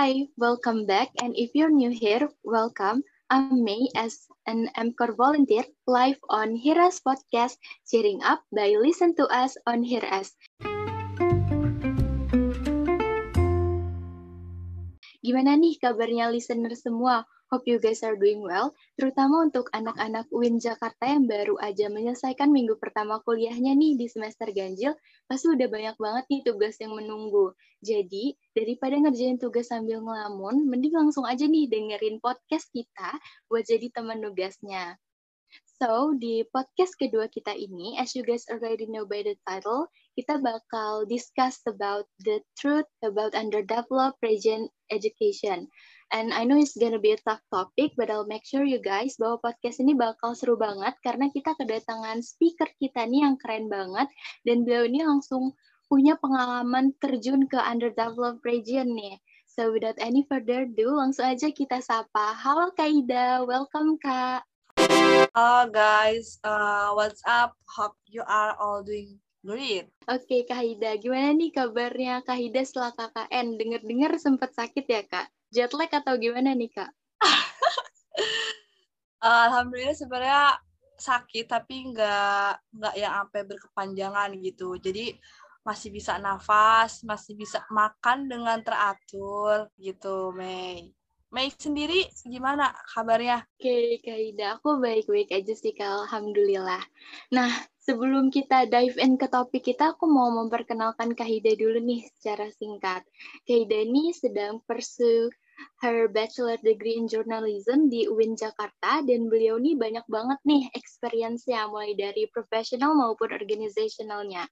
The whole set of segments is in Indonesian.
Hi, welcome back. And if you're new here, welcome. I'm May as an MCOR volunteer live on Hiras Podcast, cheering up by Listen to Us on Hiras. Gimana nih kabarnya listener semua? Hope you guys are doing well, terutama untuk anak-anak UIN Jakarta yang baru aja menyelesaikan minggu pertama kuliahnya nih di semester ganjil, pasti udah banyak banget nih tugas yang menunggu. Jadi, daripada ngerjain tugas sambil ngelamun, mending langsung aja nih dengerin podcast kita buat jadi teman nugasnya. So, di podcast kedua kita ini, as you guys already know by the title, kita bakal discuss about the truth about underdeveloped region education. And I know it's gonna be a tough topic, but I'll make sure you guys bahwa podcast ini bakal seru banget karena kita kedatangan speaker kita nih yang keren banget dan beliau ini langsung punya pengalaman terjun ke underdeveloped region nih. So without any further ado, langsung aja kita sapa. Halo Kak Ida, welcome Kak. Halo guys, uh, what's up? Hope you are all doing great. Oke okay, Kak Ida, gimana nih kabarnya Kak Ida setelah KKN? Dengar-dengar sempat sakit ya Kak? jet lag atau gimana nih kak? Alhamdulillah sebenarnya sakit tapi nggak nggak yang sampai berkepanjangan gitu. Jadi masih bisa nafas, masih bisa makan dengan teratur gitu, Mei. Mei sendiri gimana kabarnya? Oke, Kak Ida, aku baik-baik aja sih, Kak. Alhamdulillah. Nah, sebelum kita dive in ke topik kita, aku mau memperkenalkan Kak Ida dulu nih secara singkat. Kak Ida ini sedang pursue her bachelor degree in journalism di UIN Jakarta dan beliau ini banyak banget nih experience-nya mulai dari profesional maupun organizationalnya.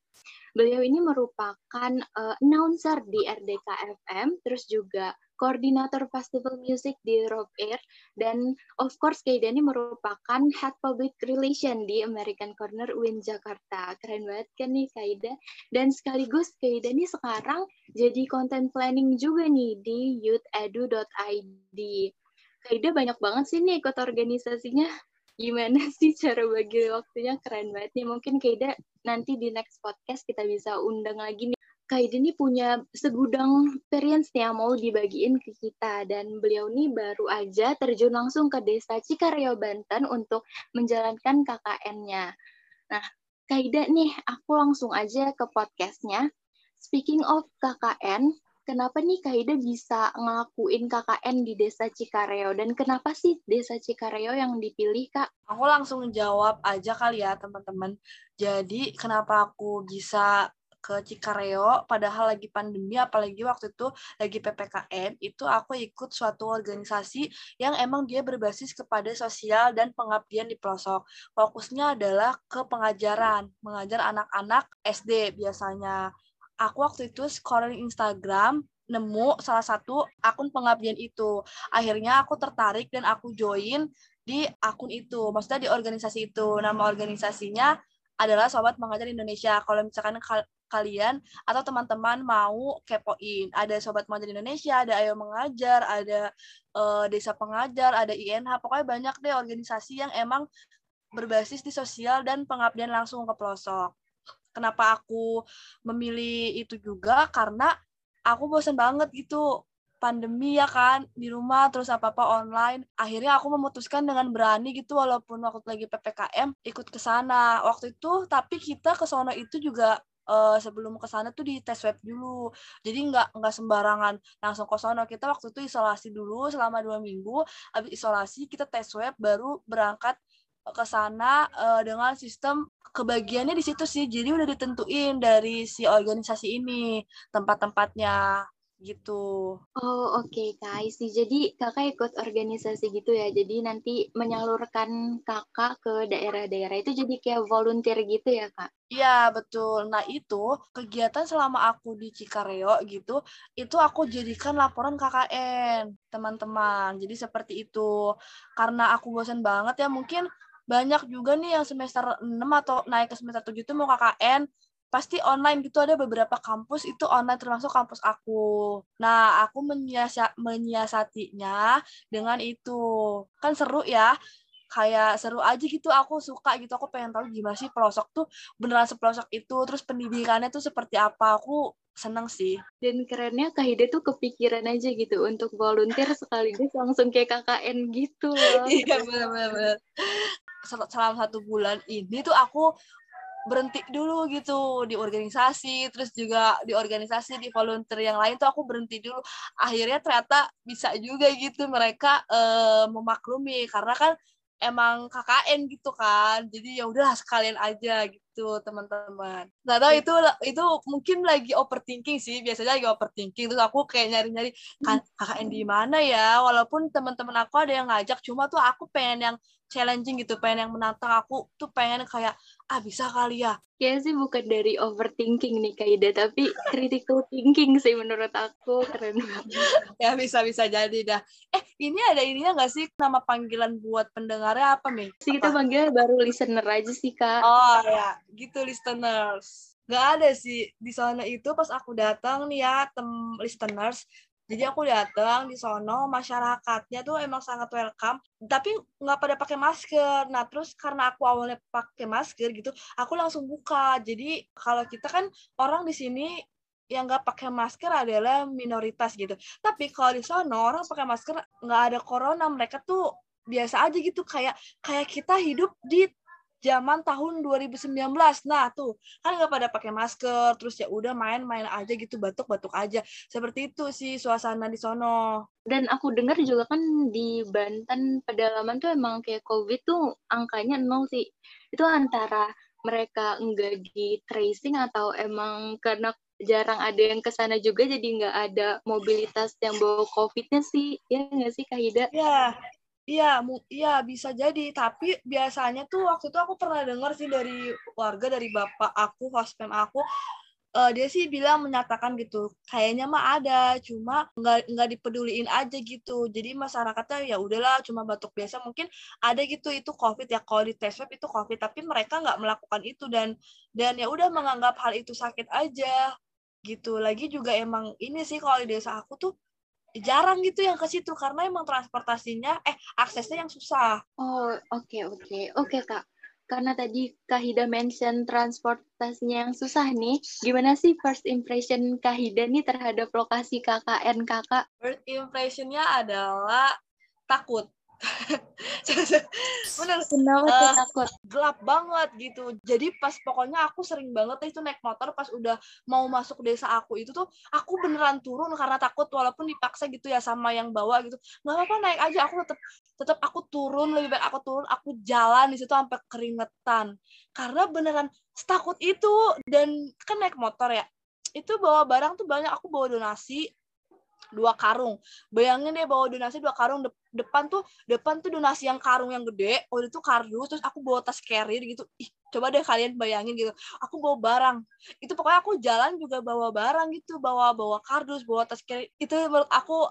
Beliau ini merupakan uh, announcer di RDK FM, terus juga koordinator festival music di Rock Air, dan of course Kaida ini merupakan head public relation di American Corner UIN Jakarta. Keren banget kan nih Kaida. Dan sekaligus Kaida ini sekarang jadi content planning juga nih di youthedu.id. Kaida banyak banget sih nih ikut organisasinya. Gimana sih cara bagi waktunya? Keren banget nih. Mungkin Kaida nanti di next podcast kita bisa undang lagi nih Kak ini punya segudang experience nih yang mau dibagiin ke kita dan beliau ini baru aja terjun langsung ke desa Cikareo Banten untuk menjalankan KKN-nya. Nah, Kak nih aku langsung aja ke podcastnya. Speaking of KKN, kenapa nih Kak bisa ngelakuin KKN di desa Cikareo dan kenapa sih desa Cikareo yang dipilih Kak? Aku langsung jawab aja kali ya teman-teman. Jadi kenapa aku bisa ke Cikareo padahal lagi pandemi apalagi waktu itu lagi PPKM itu aku ikut suatu organisasi yang emang dia berbasis kepada sosial dan pengabdian di pelosok. Fokusnya adalah ke pengajaran mengajar anak-anak SD biasanya. Aku waktu itu scrolling Instagram nemu salah satu akun pengabdian itu. Akhirnya aku tertarik dan aku join di akun itu maksudnya di organisasi itu. Nama organisasinya adalah Sobat Mengajar Indonesia. Kalau misalkan kalian atau teman-teman mau kepoin. Ada Sobat Mengajar Indonesia, ada Ayo Mengajar, ada uh, Desa Pengajar, ada INH, pokoknya banyak deh organisasi yang emang berbasis di sosial dan pengabdian langsung ke pelosok. Kenapa aku memilih itu juga? Karena aku bosan banget gitu pandemi ya kan di rumah terus apa apa online akhirnya aku memutuskan dengan berani gitu walaupun waktu lagi ppkm ikut ke sana waktu itu tapi kita ke sana itu juga uh, sebelum ke sana tuh di tes web dulu. Jadi nggak nggak sembarangan langsung ke sana. Kita waktu itu isolasi dulu selama dua minggu. Habis isolasi kita tes web baru berangkat ke sana uh, dengan sistem kebagiannya di situ sih. Jadi udah ditentuin dari si organisasi ini tempat-tempatnya gitu. Oh oke okay, Kak sih. Jadi kakak ikut organisasi gitu ya. Jadi nanti menyalurkan kakak ke daerah-daerah itu jadi kayak volunteer gitu ya Kak? Iya betul. Nah itu kegiatan selama aku di Cikareo gitu, itu aku jadikan laporan KKN teman-teman. Jadi seperti itu. Karena aku bosan banget ya mungkin banyak juga nih yang semester 6 atau naik ke semester 7 itu mau KKN pasti online gitu ada beberapa kampus itu online termasuk kampus aku. Nah, aku menyiasa menyiasatinya dengan itu. Kan seru ya. Kayak seru aja gitu aku suka gitu. Aku pengen tahu gimana sih pelosok tuh beneran sepelosok itu, terus pendidikannya tuh seperti apa. Aku seneng sih. Dan kerennya Kak Hida tuh kepikiran aja gitu untuk volunteer sekaligus langsung kayak KKN gitu loh. Iya benar-benar. Selama satu bulan ini tuh aku berhenti dulu gitu di organisasi terus juga di organisasi di volunteer yang lain tuh aku berhenti dulu. Akhirnya ternyata bisa juga gitu mereka uh, memaklumi karena kan emang KKN gitu kan jadi ya udahlah sekalian aja gitu teman-teman. Nggak tahu itu itu mungkin lagi overthinking sih biasanya lagi overthinking terus aku kayak nyari-nyari kan KKN di mana ya? Walaupun teman-teman aku ada yang ngajak cuma tuh aku pengen yang challenging gitu pengen yang menantang. Aku tuh pengen kayak ah bisa kali ya Kayaknya sih bukan dari overthinking nih Kak Ida, tapi critical thinking sih menurut aku keren banget. ya bisa-bisa jadi dah. Eh ini ada ininya nggak sih nama panggilan buat pendengarnya apa nih? Sih kita panggil baru listener aja sih Kak. Oh ya, gitu listeners. Gak ada sih di sana itu pas aku datang nih ya tem listeners jadi aku datang di sono masyarakatnya tuh emang sangat welcome tapi nggak pada pakai masker. Nah terus karena aku awalnya pakai masker gitu aku langsung buka. Jadi kalau kita kan orang di sini yang nggak pakai masker adalah minoritas gitu. Tapi kalau di sono orang pakai masker nggak ada corona mereka tuh biasa aja gitu. Kayak kayak kita hidup di zaman tahun 2019. Nah, tuh kan nggak pada pakai masker, terus ya udah main-main aja gitu, batuk-batuk aja. Seperti itu sih suasana di sono. Dan aku dengar juga kan di Banten pedalaman tuh emang kayak COVID tuh angkanya nol sih. Itu antara mereka enggak di tracing atau emang karena jarang ada yang ke sana juga jadi nggak ada mobilitas yang bawa COVID-nya sih. Ya nggak sih Kak Hida? Ya, Iya, iya bisa jadi. Tapi biasanya tuh waktu itu aku pernah dengar sih dari warga, dari bapak aku, hospem aku, uh, dia sih bilang menyatakan gitu, kayaknya mah ada, cuma nggak nggak dipeduliin aja gitu. Jadi masyarakatnya ya udahlah, cuma batuk biasa. Mungkin ada gitu itu COVID ya, kalau di tes swab itu COVID, tapi mereka nggak melakukan itu dan dan ya udah menganggap hal itu sakit aja gitu. Lagi juga emang ini sih kalau di desa aku tuh jarang gitu yang ke situ karena emang transportasinya eh aksesnya yang susah. Oh, oke okay, oke. Okay. Oke, okay, Kak. Karena tadi Kak Hida mention transportasinya yang susah nih, gimana sih first impression Kak Hida nih terhadap lokasi KKN Kakak? First impressionnya adalah takut bener. Kenapa uh, takut? gelap banget gitu. Jadi pas pokoknya aku sering banget itu naik motor pas udah mau masuk desa aku itu tuh aku beneran turun karena takut walaupun dipaksa gitu ya sama yang bawa gitu. Nggak apa-apa naik aja. Aku tetap tetap aku turun lebih baik aku turun aku jalan di situ sampai keringetan. Karena beneran takut itu. Dan kan naik motor ya itu bawa barang tuh banyak. Aku bawa donasi dua karung. Bayangin deh bawa donasi dua karung de depan tuh depan tuh donasi yang karung yang gede, oh itu kardus terus aku bawa tas carrier gitu. Ih, coba deh kalian bayangin gitu. Aku bawa barang. Itu pokoknya aku jalan juga bawa barang gitu, bawa bawa kardus, bawa tas carrier. Itu menurut aku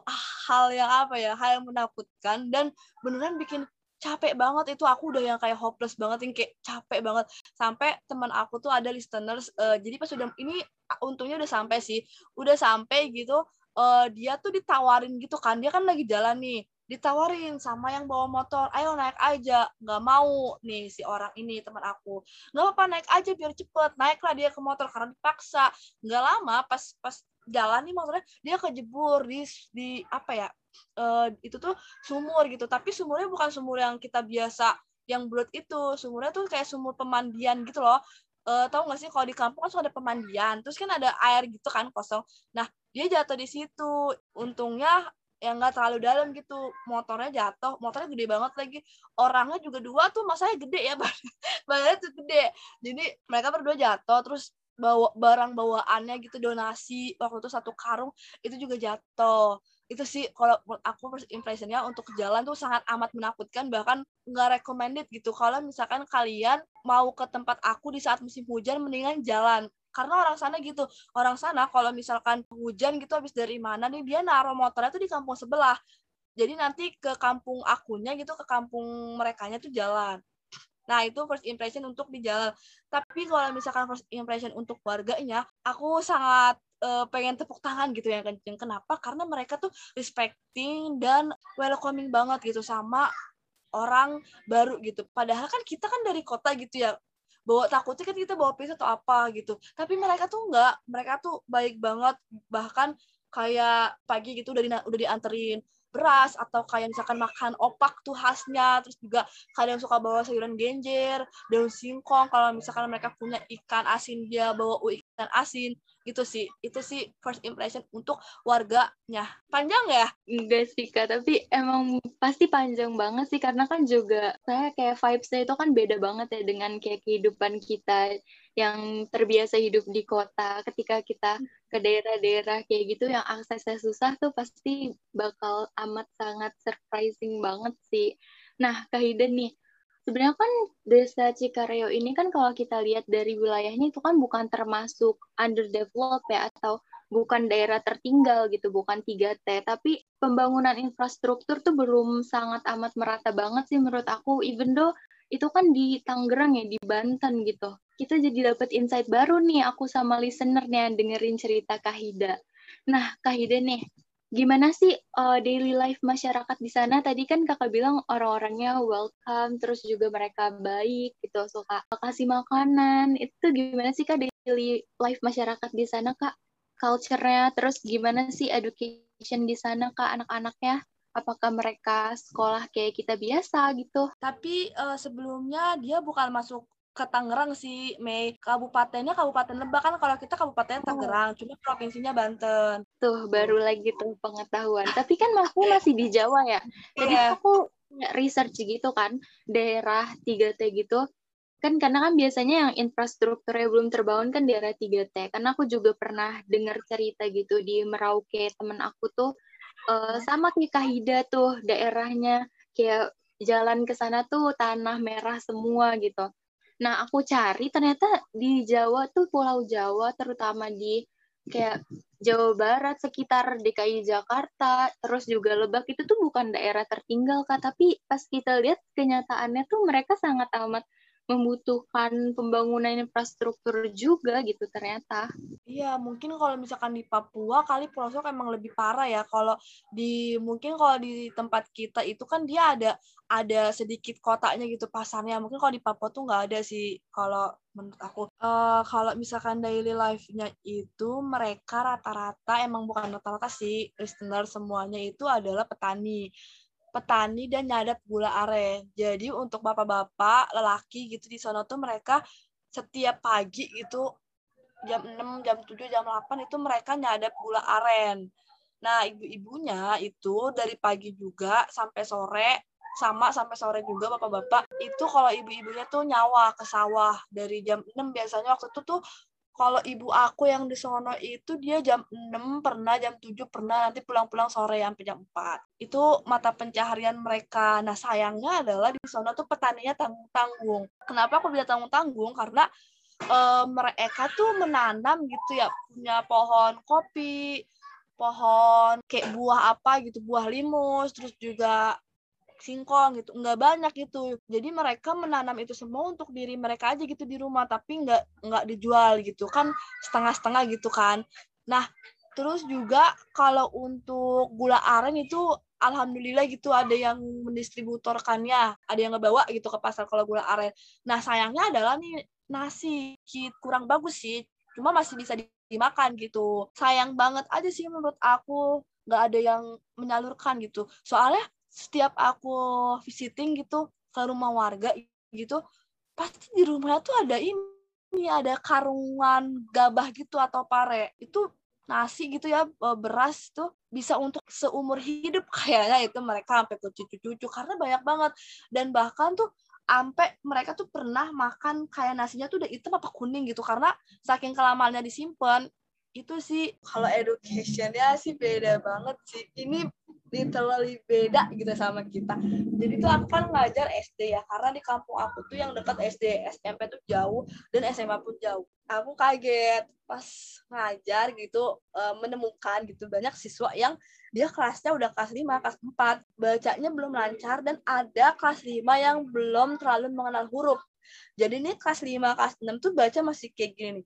hal yang apa ya? Hal yang menakutkan dan beneran bikin capek banget itu aku udah yang kayak hopeless banget yang kayak capek banget sampai teman aku tuh ada listeners uh, jadi pas udah ini untungnya udah sampai sih udah sampai gitu uh, dia tuh ditawarin gitu kan dia kan lagi jalan nih ditawarin sama yang bawa motor ayo naik aja nggak mau nih si orang ini teman aku. Nggak apa-apa naik aja biar cepet naiklah dia ke motor karena dipaksa. Nggak lama pas pas jalan nih motornya dia kejebur di di apa ya uh, itu tuh sumur gitu. Tapi sumurnya bukan sumur yang kita biasa yang bulat itu. Sumurnya tuh kayak sumur pemandian gitu loh. Uh, tahu nggak sih kalau di kampung kan suka ada pemandian terus kan ada air gitu kan kosong. Nah dia jatuh di situ. Untungnya yang nggak terlalu dalam gitu. Motornya jatuh. Motornya gede banget lagi. Orangnya juga dua tuh masanya gede ya badannya tuh gede. Jadi mereka berdua jatuh terus bawa barang bawaannya gitu donasi waktu itu satu karung itu juga jatuh. Itu sih kalau aku first impressionnya untuk jalan tuh sangat amat menakutkan bahkan nggak recommended gitu. Kalau misalkan kalian mau ke tempat aku di saat musim hujan mendingan jalan karena orang sana gitu orang sana kalau misalkan hujan gitu habis dari mana nih dia naruh motornya tuh di kampung sebelah jadi nanti ke kampung akunya gitu ke kampung mereka tuh jalan Nah, itu first impression untuk di jalan. Tapi kalau misalkan first impression untuk warganya, aku sangat uh, pengen tepuk tangan gitu ya kenceng. Kenapa? Karena mereka tuh respecting dan welcoming banget gitu sama orang baru gitu. Padahal kan kita kan dari kota gitu ya bawa takutnya kan kita bawa pisau atau apa gitu. Tapi mereka tuh enggak mereka tuh baik banget. Bahkan kayak pagi gitu udah di, udah dianterin beras atau kayak misalkan makan opak tuh khasnya. Terus juga kadang suka bawa sayuran genjer daun singkong. Kalau misalkan mereka punya ikan asin dia bawa ikan asin gitu sih itu sih first impression untuk warganya. Panjang ya? Enggak sih kak tapi emang pasti panjang banget sih karena kan juga saya kayak vibesnya itu kan beda banget ya dengan kayak kehidupan kita yang terbiasa hidup di kota. Ketika kita ke daerah-daerah kayak gitu yang aksesnya susah tuh pasti bakal amat sangat surprising banget sih. Nah Kak Hiden nih sebenarnya kan desa Cikareo ini kan kalau kita lihat dari wilayahnya itu kan bukan termasuk underdeveloped ya atau bukan daerah tertinggal gitu, bukan 3T, tapi pembangunan infrastruktur tuh belum sangat amat merata banget sih menurut aku, even though itu kan di Tangerang ya, di Banten gitu. Kita jadi dapat insight baru nih, aku sama listenernya dengerin cerita Kahida. Nah, Kahida nih, gimana sih uh, daily life masyarakat di sana? Tadi kan kakak bilang orang-orangnya welcome, terus juga mereka baik gitu, suka kasih makanan. Itu gimana sih kak daily life masyarakat di sana kak? Culture-nya, terus gimana sih education di sana kak anak-anaknya? Apakah mereka sekolah kayak kita biasa gitu? Tapi uh, sebelumnya dia bukan masuk ke Tangerang sih, Mei. Kabupatennya Kabupaten Lebak kan kalau kita Kabupaten Tangerang, oh. cuma provinsinya Banten. Tuh, baru lagi tuh pengetahuan. Tapi kan aku masih di Jawa ya. Jadi yeah. aku research gitu kan, daerah 3T gitu. Kan karena kan biasanya yang infrastrukturnya belum terbangun kan daerah 3T. Karena aku juga pernah dengar cerita gitu di Merauke, temen aku tuh uh, sama kayak Kahida tuh daerahnya kayak jalan ke sana tuh tanah merah semua gitu. Nah, aku cari ternyata di Jawa tuh Pulau Jawa terutama di kayak Jawa Barat sekitar DKI Jakarta, terus juga Lebak itu tuh bukan daerah tertinggal Kak, tapi pas kita lihat kenyataannya tuh mereka sangat amat membutuhkan pembangunan infrastruktur juga gitu ternyata. Iya, mungkin kalau misalkan di Papua kali pelosok emang lebih parah ya. Kalau di mungkin kalau di tempat kita itu kan dia ada ada sedikit kotanya gitu pasarnya. Mungkin kalau di Papua tuh nggak ada sih kalau menurut aku. Uh, kalau misalkan daily life-nya itu mereka rata-rata emang bukan rata-rata sih listener semuanya itu adalah petani petani dan nyadap gula aren. Jadi untuk bapak-bapak, lelaki gitu di sana tuh mereka setiap pagi itu jam 6, jam 7, jam 8 itu mereka nyadap gula aren. Nah, ibu-ibunya itu dari pagi juga sampai sore sama sampai sore juga bapak-bapak itu kalau ibu-ibunya tuh nyawa ke sawah dari jam 6 biasanya waktu itu tuh kalau ibu aku yang di sono itu dia jam 6 pernah, jam 7 pernah, nanti pulang-pulang sore sampai jam 4. Itu mata pencaharian mereka. Nah, sayangnya adalah di sono tuh petaninya tanggung-tanggung. Kenapa aku bilang tanggung-tanggung? Karena e, mereka tuh menanam gitu ya, punya pohon kopi, pohon kayak buah apa gitu, buah limus, terus juga singkong gitu nggak banyak gitu. Jadi mereka menanam itu semua untuk diri mereka aja gitu di rumah tapi nggak nggak dijual gitu. Kan setengah-setengah gitu kan. Nah terus juga kalau untuk gula aren itu alhamdulillah gitu ada yang mendistributorkannya ada yang ngebawa gitu ke pasar kalau gula aren. Nah sayangnya adalah nih nasi kurang bagus sih cuma masih bisa dimakan gitu. Sayang banget aja sih menurut aku nggak ada yang menyalurkan gitu. Soalnya setiap aku visiting gitu ke rumah warga gitu pasti di rumahnya tuh ada ini ada karungan gabah gitu atau pare. Itu nasi gitu ya eh, beras tuh bisa untuk seumur hidup kayaknya itu mereka sampai ke cucu-cucu karena banyak banget. Dan bahkan tuh sampai mereka tuh pernah makan kayak nasinya tuh udah hitam apa kuning gitu karena saking kelamannya disimpan itu sih kalau educationnya sih beda banget sih. Ini literally beda gitu sama kita. Jadi tuh aku kan ngajar SD ya, karena di kampung aku tuh yang dekat SD, SMP tuh jauh dan SMA pun jauh. Aku kaget pas ngajar gitu menemukan gitu banyak siswa yang dia kelasnya udah kelas 5, kelas 4, bacanya belum lancar dan ada kelas 5 yang belum terlalu mengenal huruf. Jadi ini kelas 5, kelas 6 tuh baca masih kayak gini nih.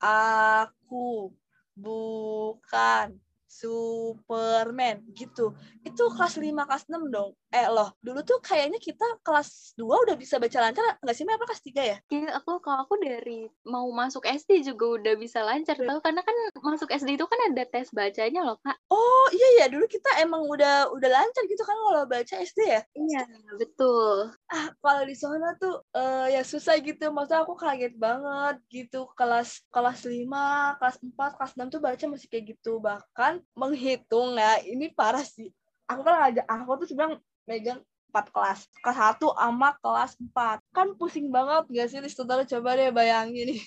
Aku bukan Superman gitu. Itu kelas 5 kelas 6 dong. Eh loh, dulu tuh kayaknya kita kelas 2 udah bisa baca lancar nggak sih? Apa kelas 3 ya? Iya, aku kalau aku dari mau masuk SD juga udah bisa lancar tau karena kan masuk SD itu kan ada tes bacanya loh, Kak. Oh, iya ya, dulu kita emang udah udah lancar gitu kan kalau baca SD ya? Iya, betul. Ah, kalau di sana tuh uh, ya susah gitu. Maksudnya aku kaget banget gitu kelas kelas 5, kelas 4, kelas 6 tuh baca masih kayak gitu. Bahkan menghitung ya, ini parah sih. Aku kan aja aku tuh sebenarnya megang empat kelas. Kelas satu sama kelas empat. Kan pusing banget gak sih listener coba deh bayangin. Nih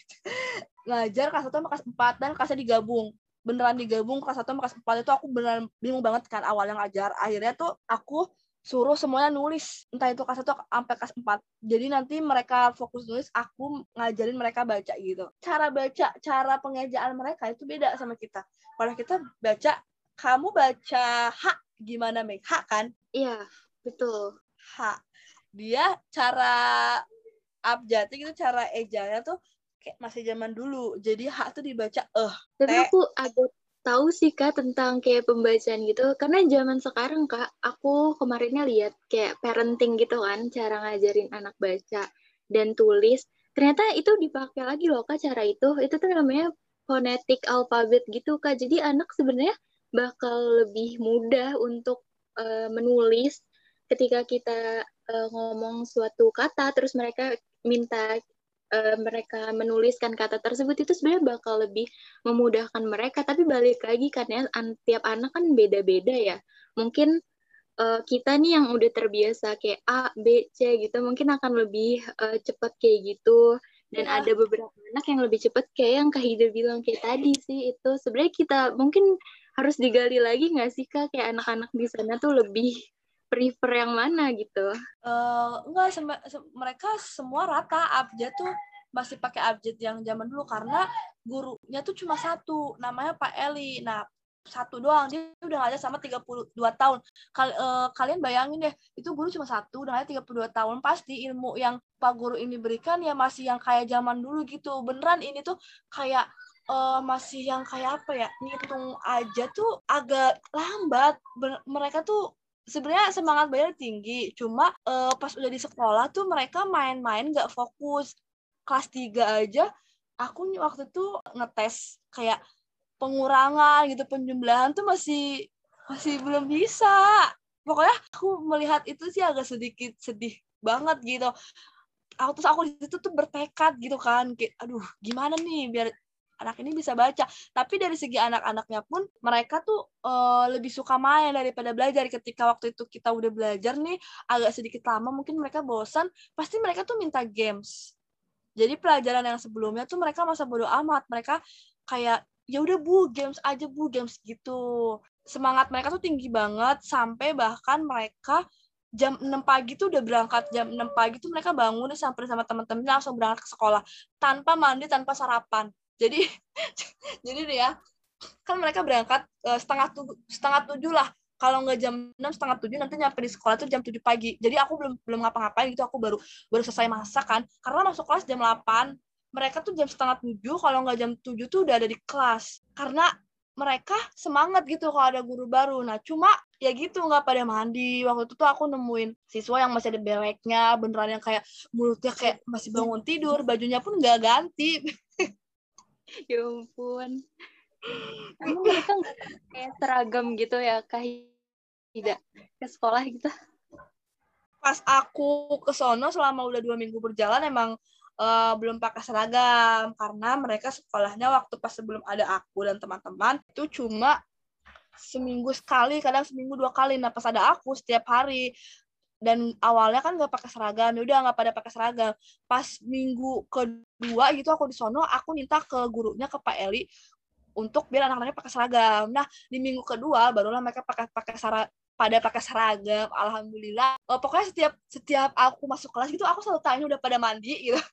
ngajar kelas satu sama kelas empat dan kelasnya digabung. Beneran digabung kelas satu sama kelas empat itu aku beneran bingung banget kan awalnya ngajar. Akhirnya tuh aku suruh semuanya nulis. Entah itu kelas satu sampai kelas empat. Jadi nanti mereka fokus nulis aku ngajarin mereka baca gitu. Cara baca cara pengejaan mereka itu beda sama kita. Kalau kita baca kamu baca hak gimana Meg? Hak kan? Iya Betul. H. Dia cara abjadnya gitu, cara ejanya tuh kayak masih zaman dulu. Jadi H tuh dibaca eh. Tapi aku agak tahu sih kak tentang kayak pembacaan gitu karena zaman sekarang kak aku kemarinnya lihat kayak parenting gitu kan cara ngajarin anak baca dan tulis ternyata itu dipakai lagi loh kak cara itu itu tuh namanya phonetic alphabet gitu kak jadi anak sebenarnya bakal lebih mudah untuk uh, menulis ketika kita uh, ngomong suatu kata terus mereka minta uh, mereka menuliskan kata tersebut itu sebenarnya bakal lebih memudahkan mereka. Tapi balik lagi karena an tiap anak kan beda-beda ya. Mungkin uh, kita nih yang udah terbiasa kayak A B C gitu mungkin akan lebih uh, cepat kayak gitu. Dan ya. ada beberapa anak yang lebih cepat kayak yang Kak Hida bilang kayak tadi sih itu sebenarnya kita mungkin harus digali lagi nggak sih kak? Kayak anak-anak di sana tuh lebih prefer yang mana gitu? Uh, enggak, se mereka semua rata abjad tuh masih pakai abjad yang zaman dulu karena gurunya tuh cuma satu, namanya Pak Eli. Nah, satu doang dia udah ngajar sama 32 tahun. Kal uh, kalian bayangin deh, itu guru cuma satu udah ngajar 32 tahun, pasti ilmu yang Pak guru ini berikan ya masih yang kayak zaman dulu gitu. Beneran ini tuh kayak uh, masih yang kayak apa ya? Ngitung aja tuh agak lambat. Ber mereka tuh sebenarnya semangat belajar tinggi. Cuma uh, pas udah di sekolah tuh mereka main-main gak fokus. Kelas 3 aja aku waktu itu ngetes kayak pengurangan gitu penjumlahan tuh masih masih belum bisa. Pokoknya aku melihat itu sih agak sedikit sedih banget gitu. Aku terus aku di situ tuh bertekad gitu kan kayak aduh gimana nih biar anak ini bisa baca. Tapi dari segi anak-anaknya pun mereka tuh uh, lebih suka main daripada belajar. Ketika waktu itu kita udah belajar nih agak sedikit lama mungkin mereka bosan pasti mereka tuh minta games. Jadi pelajaran yang sebelumnya tuh mereka masa bodoh amat. Mereka kayak ya udah bu games aja bu games gitu. Semangat mereka tuh tinggi banget sampai bahkan mereka jam 6 pagi tuh udah berangkat. Jam 6 pagi tuh mereka bangun sampai sama teman-temannya langsung berangkat ke sekolah. Tanpa mandi tanpa sarapan jadi jadi nih ya kan mereka berangkat uh, setengah tujuh setengah tujuh lah kalau nggak jam enam setengah tujuh nanti nyampe di sekolah tuh jam tujuh pagi jadi aku belum belum ngapa-ngapain gitu aku baru baru selesai masak kan karena masuk kelas jam delapan mereka tuh jam setengah tujuh kalau nggak jam tujuh tuh udah ada di kelas karena mereka semangat gitu kalau ada guru baru. Nah, cuma ya gitu nggak pada mandi. Waktu itu tuh aku nemuin siswa yang masih ada beleknya, beneran yang kayak mulutnya kayak masih bangun tidur, bajunya pun nggak ganti. ya ampun. Emang mereka nggak kayak seragam gitu ya kah tidak ke sekolah gitu? Pas aku ke sono selama udah dua minggu berjalan emang uh, belum pakai seragam. Karena mereka sekolahnya waktu pas sebelum ada aku dan teman-teman itu cuma seminggu sekali kadang seminggu dua kali. Nah pas ada aku setiap hari dan awalnya kan nggak pakai seragam ya udah nggak pada pakai seragam. Pas minggu kedua gitu aku di sono aku minta ke gurunya ke Pak Eli untuk biar anak-anaknya pakai seragam. Nah di minggu kedua barulah mereka pakai pakai seragam pada pakai seragam alhamdulillah. Oh, pokoknya setiap setiap aku masuk kelas gitu aku selalu tanya udah pada mandi? gitu.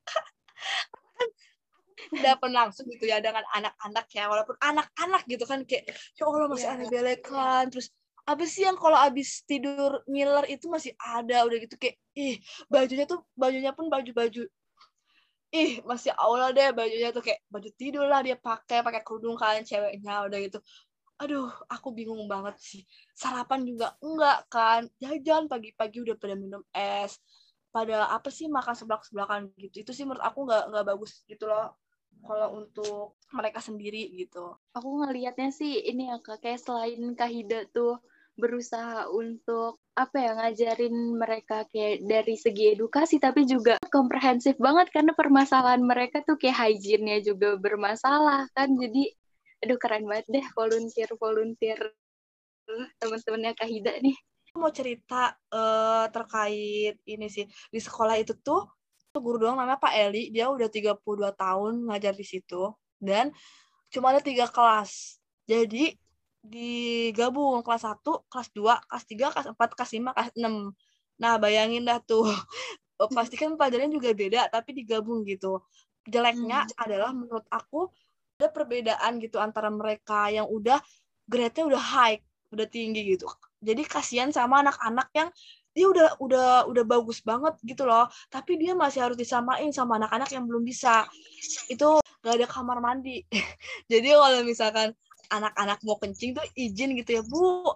Udah pernah langsung gitu ya dengan anak-anak ya walaupun anak-anak gitu kan kayak ya Allah masih yeah. ada belekan. Terus apa sih yang kalau abis tidur ngiler itu masih ada? Udah gitu kayak ih bajunya tuh bajunya pun baju-baju. Ih masih Allah deh bajunya tuh kayak baju tidur lah dia pakai pakai kerudung kalian ceweknya udah gitu. Aduh aku bingung banget sih. Sarapan juga enggak kan? Jajan pagi-pagi udah pada minum es. Pada apa sih makan seblak sebelakan gitu? Itu sih menurut aku nggak nggak bagus gitu loh. Kalau untuk mereka sendiri gitu. Aku ngelihatnya sih ini ya kayak selain Kahida tuh berusaha untuk apa ya ngajarin mereka kayak dari segi edukasi tapi juga komprehensif banget karena permasalahan mereka tuh kayak hygiene-nya juga bermasalah kan. Jadi aduh keren banget deh volunteer volunteer teman-temannya Kahida nih. Mau cerita uh, terkait ini sih. Di sekolah itu tuh guru doang namanya Pak Eli. Dia udah 32 tahun ngajar di situ. Dan cuma ada tiga kelas. Jadi digabung kelas 1, kelas 2, kelas 3, kelas 4, kelas 5, kelas 6. Nah, bayangin dah tuh. Pasti kan pelajarannya juga beda, tapi digabung gitu. Jeleknya hmm. adalah menurut aku ada perbedaan gitu antara mereka yang udah grade-nya udah high, udah tinggi gitu. Jadi kasihan sama anak-anak yang dia udah udah udah bagus banget gitu loh, tapi dia masih harus disamain sama anak-anak yang belum bisa. Itu gak ada kamar mandi. Jadi kalau misalkan anak-anak mau kencing tuh izin gitu ya bu.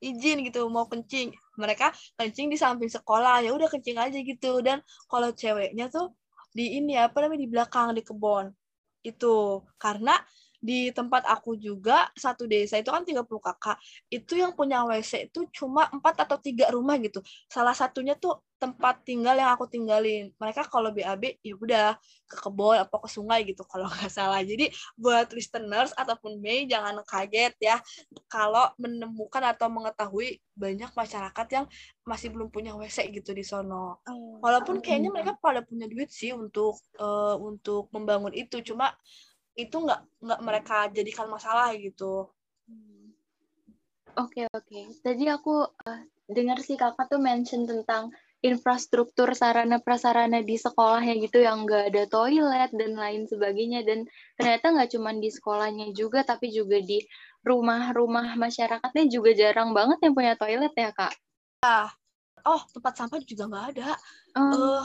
Izin gitu mau kencing. Mereka kencing di samping sekolah ya udah kencing aja gitu. Dan kalau ceweknya tuh di ini apa namanya di belakang di kebun itu karena di tempat aku juga satu desa itu kan 30 kakak itu yang punya WC itu cuma empat atau tiga rumah gitu. Salah satunya tuh tempat tinggal yang aku tinggalin. Mereka kalau BAB ya udah ke kebun atau ke sungai gitu kalau nggak salah. Jadi buat listeners ataupun Mei jangan kaget ya kalau menemukan atau mengetahui banyak masyarakat yang masih belum punya WC gitu di sono. Oh, walaupun kayaknya mereka pada punya duit sih untuk uh, untuk membangun itu. Cuma itu nggak nggak mereka jadikan masalah gitu. Oke okay, oke. Okay. Tadi aku uh, dengar sih kakak tuh mention tentang infrastruktur sarana prasarana di sekolahnya gitu yang nggak ada toilet dan lain sebagainya dan ternyata nggak cuma di sekolahnya juga tapi juga di rumah-rumah masyarakatnya juga jarang banget yang punya toilet ya kak. Ah, oh tempat sampah juga nggak ada. Um, uh,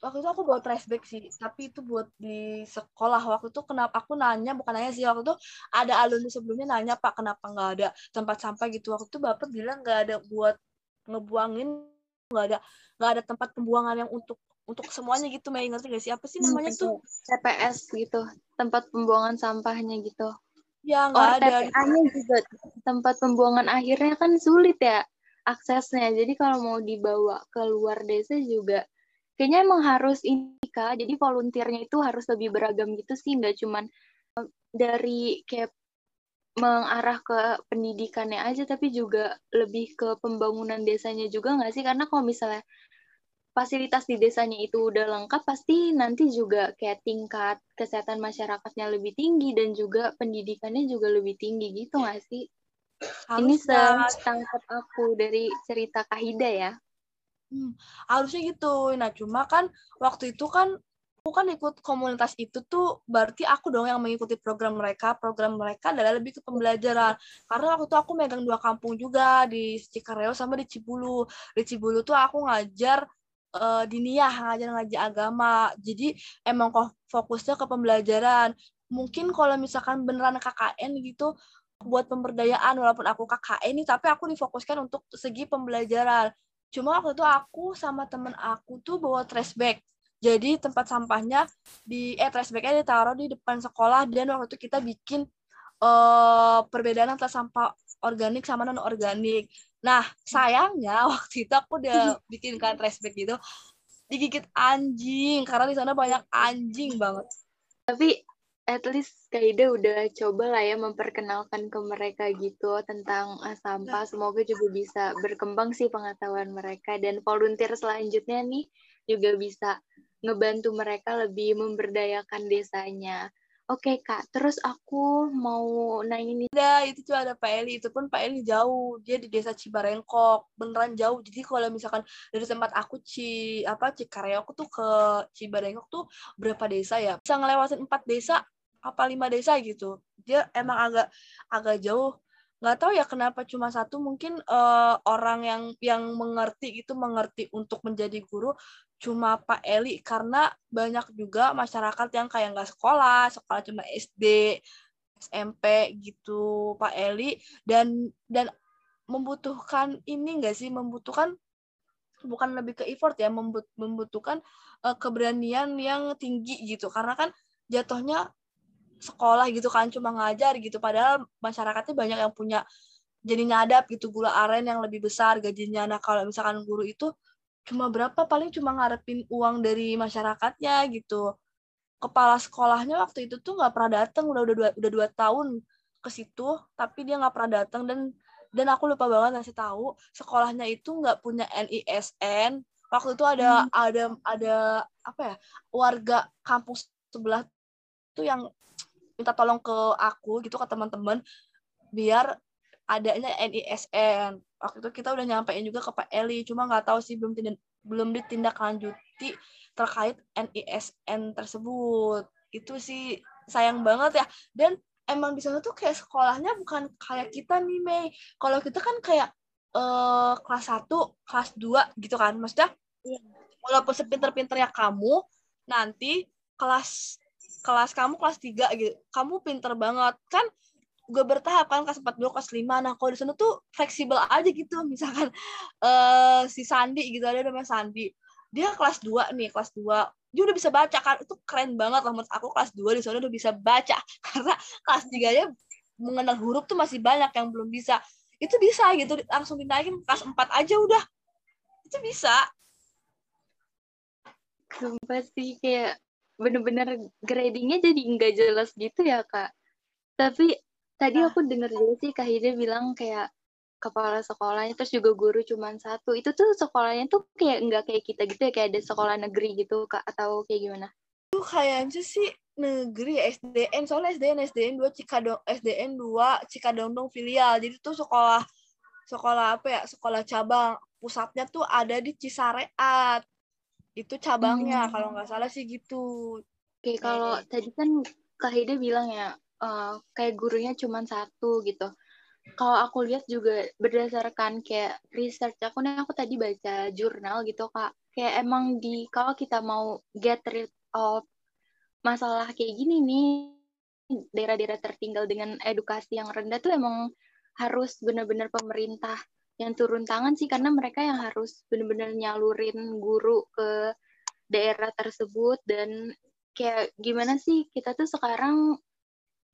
waktu itu aku bawa trash bag sih tapi itu buat di sekolah. Waktu itu kenapa aku nanya bukan nanya sih waktu itu ada alumni sebelumnya nanya pak kenapa nggak ada tempat sampah? Gitu. Waktu itu bapak bilang nggak ada buat ngebuangin nggak ada nggak ada tempat pembuangan yang untuk untuk semuanya gitu Mei. Ngerti gak sih? Apa sih namanya hmm, tuh? TPS gitu tempat pembuangan sampahnya gitu. Ya nggak oh, ada. TPA-nya juga tempat pembuangan akhirnya kan sulit ya aksesnya. Jadi kalau mau dibawa ke luar desa juga kayaknya emang harus ini kak jadi volunteernya itu harus lebih beragam gitu sih nggak cuman eh, dari kayak mengarah ke pendidikannya aja tapi juga lebih ke pembangunan desanya juga nggak sih karena kalau misalnya fasilitas di desanya itu udah lengkap pasti nanti juga kayak tingkat kesehatan masyarakatnya lebih tinggi dan juga pendidikannya juga lebih tinggi gitu nggak sih? Harus Ini setangkap aku dari cerita Kahida ya. Hmm, harusnya gitu. Nah, cuma kan waktu itu kan aku kan ikut komunitas itu tuh berarti aku dong yang mengikuti program mereka. Program mereka adalah lebih ke pembelajaran. Karena waktu itu aku megang dua kampung juga di Cikareo sama di Cibulu. Di Cibulu tuh aku ngajar uh, diniyah, ngajar ngajar agama. Jadi emang kok fokusnya ke pembelajaran. Mungkin kalau misalkan beneran KKN gitu buat pemberdayaan walaupun aku KKN nih tapi aku difokuskan untuk segi pembelajaran Cuma waktu itu aku sama temen aku tuh bawa trash bag. Jadi tempat sampahnya di eh trash bagnya ditaruh di depan sekolah dan waktu itu kita bikin uh, perbedaan antara sampah organik sama non organik. Nah sayangnya waktu itu aku udah bikinkan trash bag gitu digigit anjing karena di sana banyak anjing banget. Tapi at least Kaida udah coba lah ya memperkenalkan ke mereka gitu tentang uh, sampah. Semoga juga bisa berkembang sih pengetahuan mereka dan volunteer selanjutnya nih juga bisa ngebantu mereka lebih memberdayakan desanya. Oke kak, terus aku mau nanya nih. Ada, itu tuh ada Pak Eli, itu pun Pak Eli jauh, dia di desa Cibarengkok, beneran jauh. Jadi kalau misalkan dari tempat aku Ci apa Cikareok tuh ke Cibarengkok tuh berapa desa ya? Bisa ngelewatin empat desa apa lima desa gitu. Dia emang agak agak jauh. Nggak tahu ya kenapa cuma satu. Mungkin uh, orang yang yang mengerti itu mengerti untuk menjadi guru cuma Pak Eli. Karena banyak juga masyarakat yang kayak nggak sekolah. Sekolah cuma SD SMP gitu Pak Eli. Dan dan membutuhkan ini enggak sih? Membutuhkan bukan lebih ke effort ya membutuhkan uh, keberanian yang tinggi gitu. Karena kan jatuhnya sekolah gitu kan cuma ngajar gitu. Padahal masyarakatnya banyak yang punya jadi nyadap gitu gula aren yang lebih besar gajinya. Nah kalau misalkan guru itu cuma berapa? Paling cuma ngarepin uang dari masyarakatnya gitu. Kepala sekolahnya waktu itu tuh nggak pernah datang udah udah dua, udah dua tahun ke situ tapi dia nggak pernah datang dan dan aku lupa banget ngasih tahu sekolahnya itu nggak punya NISN waktu itu ada hmm. ada ada apa ya warga kampus sebelah tuh yang minta tolong ke aku gitu ke teman-teman biar adanya NISN waktu itu kita udah nyampein juga ke Pak Eli cuma nggak tahu sih belum tidak belum ditindaklanjuti terkait NISN tersebut. Itu sih sayang banget ya. Dan emang di sana tuh kayak sekolahnya bukan kayak kita nih Mei. Kalau kita kan kayak uh, kelas 1, kelas 2 gitu kan. Maksudnya iya. walaupun sepinter ya kamu nanti kelas kelas kamu kelas 3 gitu. Kamu pinter banget. Kan gue bertahap kan kelas 4 dulu kelas 5 nah kalau di sana tuh fleksibel aja gitu. Misalkan uh, si Sandi gitu ada namanya Sandi. Dia kelas 2 nih kelas 2 dia udah bisa baca kan. Itu keren banget lah. Menurut aku kelas 2 di sana udah bisa baca. Karena kelas 3 nya mengenal huruf tuh masih banyak yang belum bisa. Itu bisa gitu. Langsung dinaikin kelas 4 aja udah. Itu bisa. Sumpah sih kayak bener-bener gradingnya jadi nggak jelas gitu ya kak. Tapi tadi nah. aku denger juga sih kak Hida bilang kayak kepala sekolahnya terus juga guru cuma satu. Itu tuh sekolahnya tuh kayak nggak kayak kita gitu ya kayak ada sekolah negeri gitu kak atau kayak gimana? Tuh kayaknya sih negeri SDN soalnya SDN SDN dua Cikadong SDN dua Cikadongdong filial. Jadi tuh sekolah sekolah apa ya sekolah cabang pusatnya tuh ada di Cisareat itu cabangnya hmm. kalau nggak salah sih gitu. Oke kalau tadi kan kak Hida bilang ya uh, kayak gurunya cuma satu gitu. Kalau aku lihat juga berdasarkan kayak research aku nih aku tadi baca jurnal gitu kak. Kayak emang di kalau kita mau get rid of masalah kayak gini nih daerah-daerah tertinggal dengan edukasi yang rendah tuh emang harus benar-benar pemerintah yang turun tangan sih karena mereka yang harus benar-benar nyalurin guru ke daerah tersebut. Dan kayak gimana sih kita tuh sekarang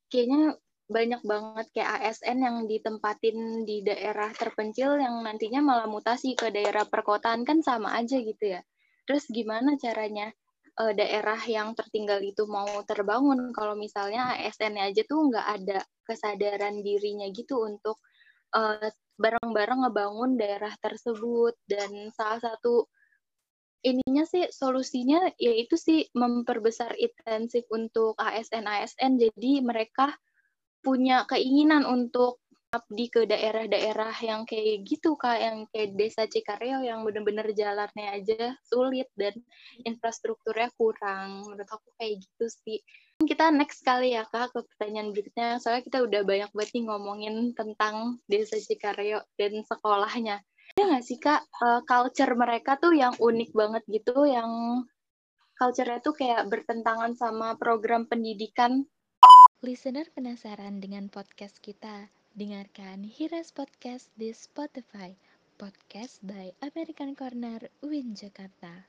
kayaknya banyak banget kayak ASN yang ditempatin di daerah terpencil yang nantinya malah mutasi ke daerah perkotaan. Kan sama aja gitu ya. Terus gimana caranya uh, daerah yang tertinggal itu mau terbangun? Kalau misalnya ASN-nya aja tuh nggak ada kesadaran dirinya gitu untuk uh, bareng-bareng ngebangun daerah tersebut. Dan salah satu ininya sih solusinya yaitu sih memperbesar intensif untuk ASN-ASN jadi mereka punya keinginan untuk abdi ke daerah-daerah yang kayak gitu kak. Yang kayak desa Cikareo yang bener-bener jalannya aja sulit dan infrastrukturnya kurang. Menurut aku kayak gitu sih kita next kali ya kak ke pertanyaan berikutnya soalnya kita udah banyak banget nih ngomongin tentang desa Cikareo dan sekolahnya ada nggak sih kak uh, culture mereka tuh yang unik banget gitu yang culture-nya tuh kayak bertentangan sama program pendidikan Listener penasaran dengan podcast kita? Dengarkan Hiras Podcast di Spotify. Podcast by American Corner, UIN Jakarta.